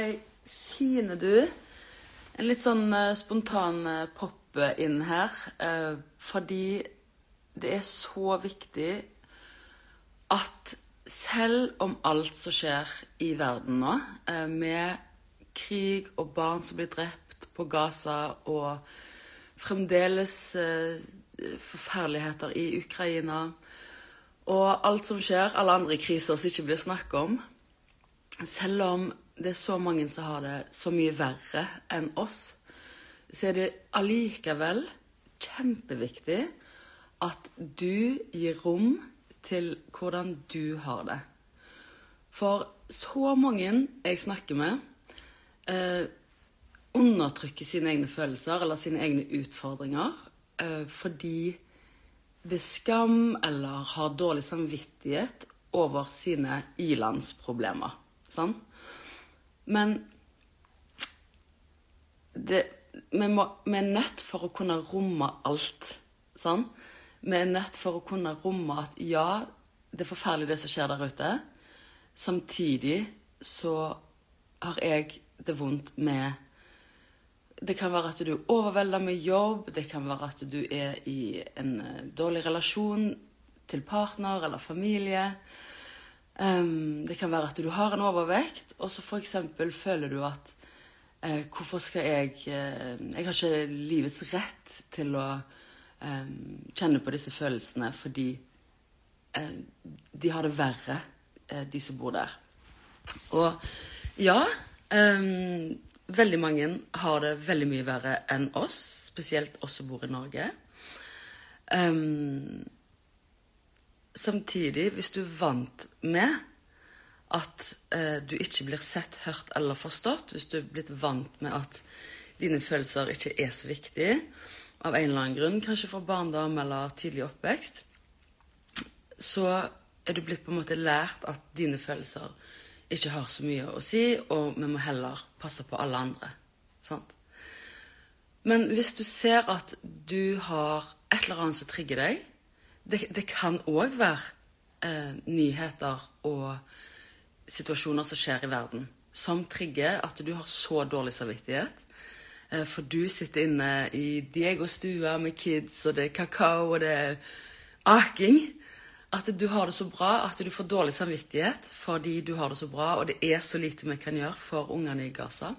Fine du. En litt sånn eh, spontan eh, pop inn her. eh, fordi det er så viktig at selv om alt som skjer i verden nå, med krig og barn som blir drept på Gaza, og fremdeles forferdeligheter i Ukraina, og alt som skjer, alle andre kriser som ikke blir snakket om Selv om det er så mange som har det så mye verre enn oss, så er det allikevel kjempeviktig at du gir rom til hvordan du har det. For så mange jeg snakker med, eh, undertrykker sine egne følelser eller sine egne utfordringer eh, fordi det er skam eller har dårlig samvittighet over sine ilandsproblemer. Sant? Men det, vi, må, vi er nødt for å kunne romme alt. Sånn? Vi er nødt for å kunne romme at ja, det er forferdelig det som skjer der ute. Samtidig så har jeg det vondt med Det kan være at du er overvelda med jobb, det kan være at du er i en eh, dårlig relasjon til partner eller familie. Um, det kan være at du har en overvekt, og så f.eks. føler du at uh, Hvorfor skal jeg uh, Jeg har ikke livets rett til å um, kjenne på disse følelsene fordi uh, de har det verre, de som bor der. Og ja um, Veldig mange har det veldig mye verre enn oss, spesielt oss som bor i Norge. Um, samtidig, hvis du er vant med at eh, du ikke blir sett, hørt eller forstått, hvis du er blitt vant med at dine følelser ikke er så viktige av en eller annen grunn, kanskje fra barndom eller tidlig oppvekst, så er du blitt på en måte lært at dine følelser ikke har så mye å si, og vi må heller passe på alle andre. Sant? Men hvis du ser at du har et eller annet som trigger deg Det, det kan òg være eh, nyheter og situasjoner som skjer i verden, som trigger at du har så dårlig samvittighet. Eh, for du sitter inne i Diego-stua med kids, og det er kakao, og det er aking. At du har det så bra at du får dårlig samvittighet fordi du har det så bra, og det er så lite vi kan gjøre for ungene i Gaza.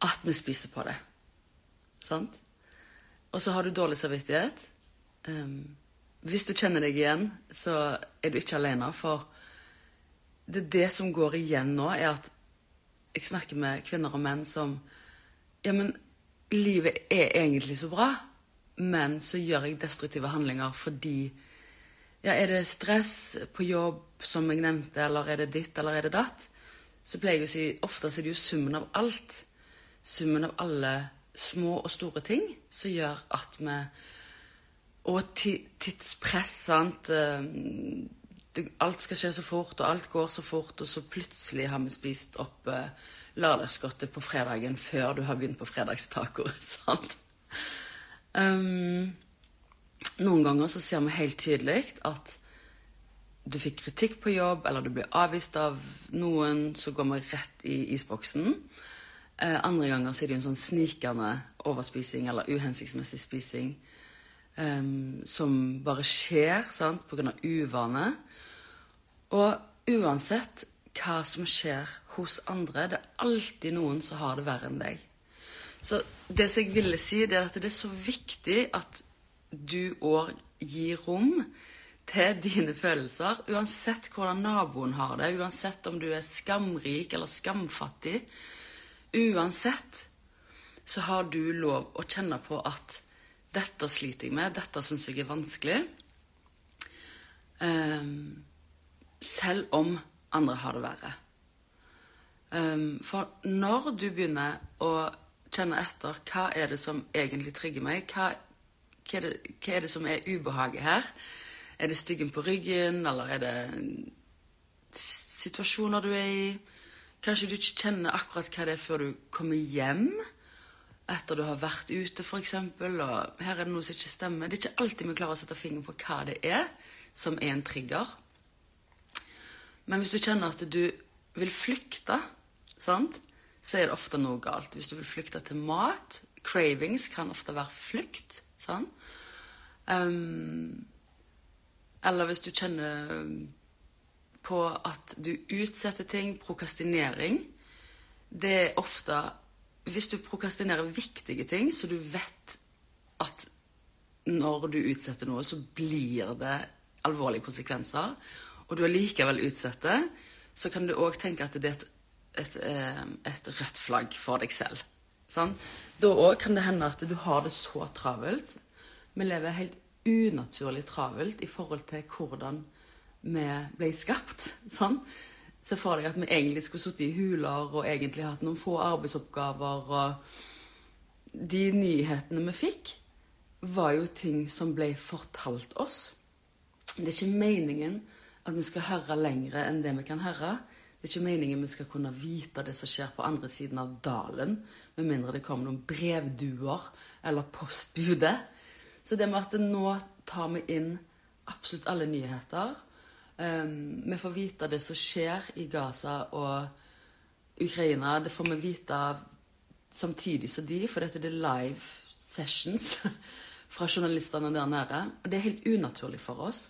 At vi spiser på det. Sant? Og så har du dårlig samvittighet. Um, hvis du kjenner deg igjen, så er du ikke alene. For det, er det som går igjen nå, er at jeg snakker med kvinner og menn som Ja, men livet er egentlig så bra, men så gjør jeg destruktive handlinger fordi Ja, er det stress på jobb, som jeg nevnte, eller er det ditt, eller er det datt? Så pleier jeg å si ofte er det jo summen av alt. Summen av alle små og store ting som gjør at vi Og tidspress, sant. Alt skal skje så fort, og alt går så fort, og så plutselig har vi spist opp eh, lørdagsgodtet på fredagen før du har begynt på fredagstaco. Sant? Um, noen ganger så ser vi helt tydelig at du fikk kritikk på jobb, eller du ble avvist av noen, så går vi rett i isboksen. Eh, andre ganger så er det en sånn snikende overspising eller uhensiktsmessig spising um, som bare skjer sant, pga. uvane. Og uansett hva som skjer hos andre, det er alltid noen som har det verre enn deg. Så det som jeg ville si, det er at det er så viktig at du òg gir rom til dine følelser, uansett hvordan naboen har det, uansett om du er skamrik eller skamfattig. Uansett så har du lov å kjenne på at dette sliter jeg med, dette syns jeg er vanskelig. Um, selv om andre har det verre. Um, for når du begynner å kjenne etter hva er det som egentlig trigger meg, hva, hva, er, det, hva er det som er ubehaget her? Er det styggen på ryggen, eller er det situasjoner du er i? Kanskje du ikke kjenner akkurat hva det er før du kommer hjem etter du har vært ute, f.eks., og her er det noe som ikke stemmer. Det er ikke alltid vi klarer å sette fingeren på hva det er som er en trigger. Men hvis du kjenner at du vil flykte, sant, så er det ofte noe galt. Hvis du vil flykte til mat Cravings kan ofte være flukt. Um, eller hvis du kjenner på at du utsetter ting, prokastinering Det er ofte Hvis du prokastinerer viktige ting, så du vet at når du utsetter noe, så blir det alvorlige konsekvenser, og du allikevel utsetter, så kan du òg tenke at det er et, et, eh, et rødt flagg for deg selv. Sånn? Da òg kan det hende at du har det så travelt. Vi lever helt unaturlig travelt i forhold til hvordan vi ble skapt. Sånn. Se for deg at vi egentlig skulle sittet i huler og egentlig hatt noen få arbeidsoppgaver. og De nyhetene vi fikk, var jo ting som ble fortalt oss. Det er ikke meningen at vi skal høre lengre enn det vi kan høre. Det er ikke meningen vi skal kunne vite det som skjer på andre siden av dalen, med mindre det kommer noen brevduer eller postbudet. Så det med at nå tar vi inn absolutt alle nyheter um, Vi får vite det som skjer i Gaza og Ukraina. Det får vi vite samtidig som de, for dette er live sessions fra journalistene der nede. Det er helt unaturlig for oss.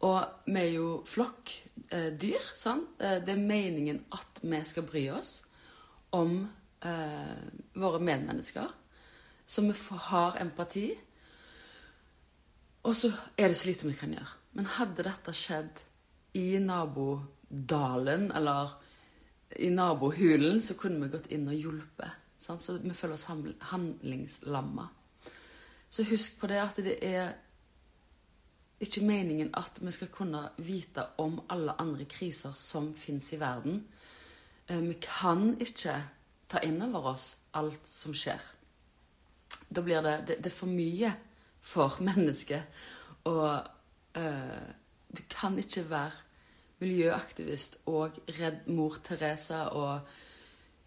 Og vi er jo flokkdyr. Eh. Det er meningen at vi skal bry oss om eh, våre medmennesker så vi har empati. Og så er det så lite vi kan gjøre. Men hadde dette skjedd i nabodalen eller i nabohulen, så kunne vi gått inn og hjulpet. Så vi føler oss handlingslamma. Så husk på det at det er ikke meningen at vi skal kunne vite om alle andre kriser som fins i verden. Eh, vi kan ikke ta inn over oss alt som skjer da blir det, det, det er for mye for mennesket. Og uh, du kan ikke være miljøaktivist og redd mor Teresa og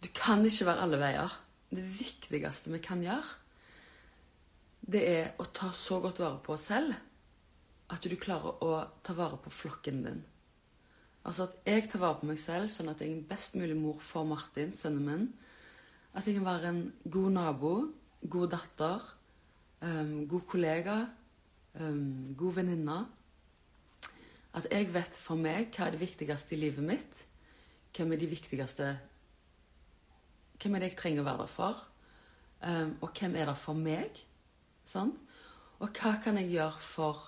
Du kan ikke være alle veier. Det viktigste vi kan gjøre, det er å ta så godt vare på oss selv at du klarer å ta vare på flokken din. Altså at jeg tar vare på meg selv, sånn at jeg er en best mulig mor for Martin, sønnen min. At jeg kan være en god nabo, god datter, um, god kollega, um, god venninne. At jeg vet for meg hva er det viktigste i livet mitt. Hvem er de viktigste Hvem er det jeg trenger å være der for? Um, og hvem er der for meg? Sant? Og hva kan jeg gjøre for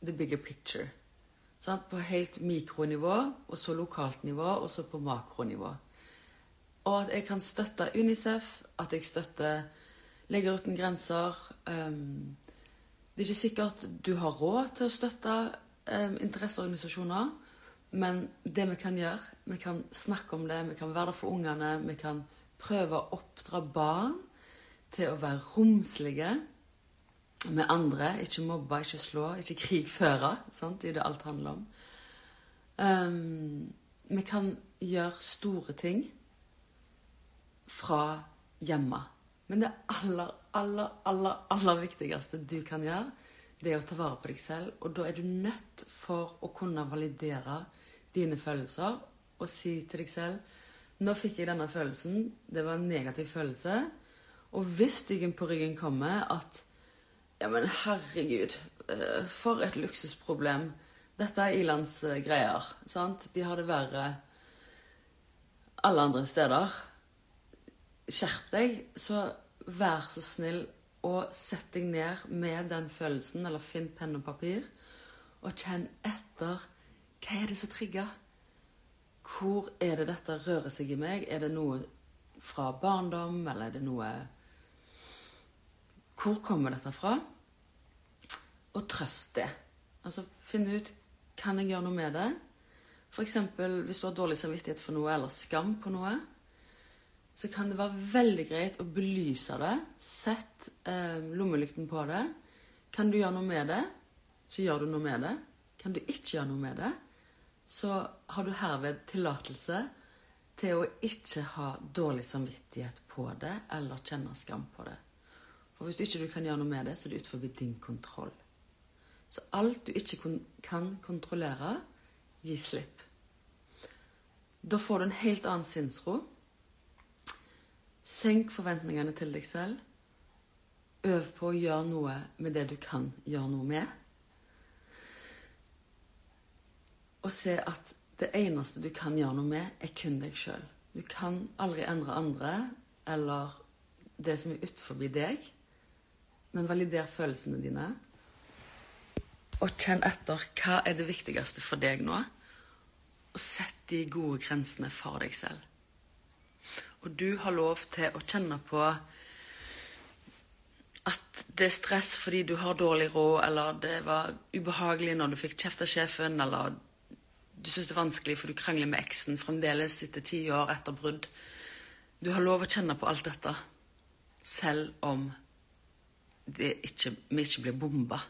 the bigger picture? Sant? På helt mikronivå, og så lokalt nivå, og så på makronivå. Og at jeg kan støtte Unicef, at jeg støtter Leger uten grenser. Um, det er ikke sikkert du har råd til å støtte um, interesseorganisasjoner, men det vi kan gjøre, vi kan snakke om det, vi kan være der for ungene, vi kan prøve å oppdra barn til å være romslige med andre. Ikke mobbe, ikke slå, ikke krigføre. Sant? Det er det alt handler om. Um, vi kan gjøre store ting fra hjemme. Men det aller, aller, aller, aller viktigste du kan gjøre, det er å ta vare på deg selv. Og da er du nødt for å kunne validere dine følelser og si til deg selv Nå fikk jeg denne følelsen. Det var en negativ følelse. Og hvis styggen på ryggen kommer at Ja, men herregud, eh, for et luksusproblem. Dette er Ilans greier. sant? De har det verre alle andre steder skjerp deg, så vær så snill og sett deg ned med den følelsen, eller finn penn og papir, og kjenn etter hva er det som trigger. Hvor er det dette rører seg i meg? Er det noe fra barndom, eller er det noe Hvor kommer dette fra? Og trøst det. Altså, finn ut kan jeg gjøre noe med det. F.eks. hvis du har dårlig samvittighet for noe, eller skam på noe så kan det være veldig greit å belyse det. Sett eh, lommelykten på det. Kan du gjøre noe med det, så gjør du noe med det. Kan du ikke gjøre noe med det, så har du herved tillatelse til å ikke ha dårlig samvittighet på det eller kjenne skam på det. For hvis du ikke kan gjøre noe med det, så er det utenfor din kontroll. Så alt du ikke kan kontrollere, gi slipp. Da får du en helt annen sinnsro. Senk forventningene til deg selv. Øv på å gjøre noe med det du kan gjøre noe med. Og se at det eneste du kan gjøre noe med, er kun deg sjøl. Du kan aldri endre andre eller det som er utenfor deg, men valider følelsene dine. Og kjenn etter hva er det viktigste for deg nå. Og sett de gode grensene for deg selv. Og du har lov til å kjenne på at det er stress fordi du har dårlig råd, eller det var ubehagelig når du fikk kjeft av sjefen, eller du syns det er vanskelig for du krangler med eksen fremdeles etter ti år etter brudd. Du har lov å kjenne på alt dette, selv om ikke, vi ikke blir bomba.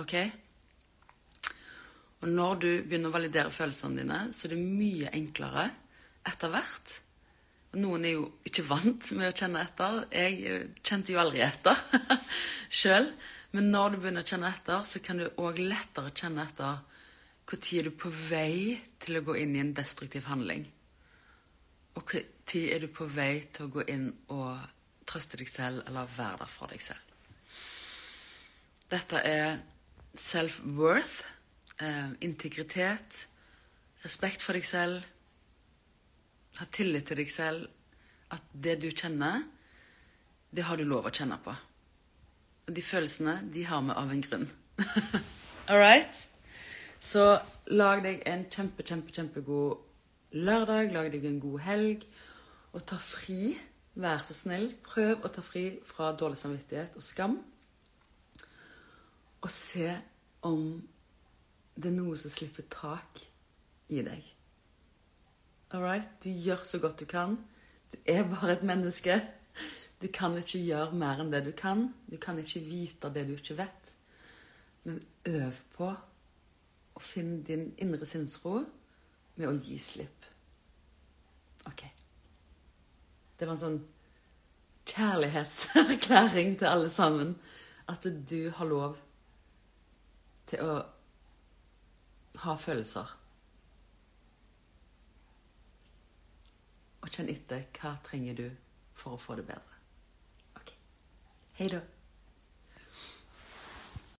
OK? Og når du begynner å validere følelsene dine, så er det mye enklere etter hvert noen er jo ikke vant med å kjenne etter. Jeg eh, kjente jo aldri etter sjøl. Men når du begynner å kjenne etter, så kan du òg lettere kjenne etter når er du på vei til å gå inn i en destruktiv handling. Og når er du på vei til å gå inn og trøste deg selv eller være der for deg selv. Dette er self-worth, eh, integritet, respekt for deg selv ha tillit til deg selv. At det du kjenner, det har du lov å kjenne på. Og de følelsene, de har vi av en grunn. All right? Så lag deg en kjempe, kjempe, kjempegod lørdag. Lag deg en god helg. Og ta fri. Vær så snill. Prøv å ta fri fra dårlig samvittighet og skam. Og se om det er noe som slipper tak i deg. All right? Du gjør så godt du kan. Du er bare et menneske. Du kan ikke gjøre mer enn det du kan. Du kan ikke vite det du ikke vet. Men øv på å finne din indre sinnsro med å gi slipp. OK. Det var en sånn kjærlighetserklæring til alle sammen. At du har lov til å ha følelser. Og kjenn etter hva trenger du for å få det bedre. Ok. Hei da.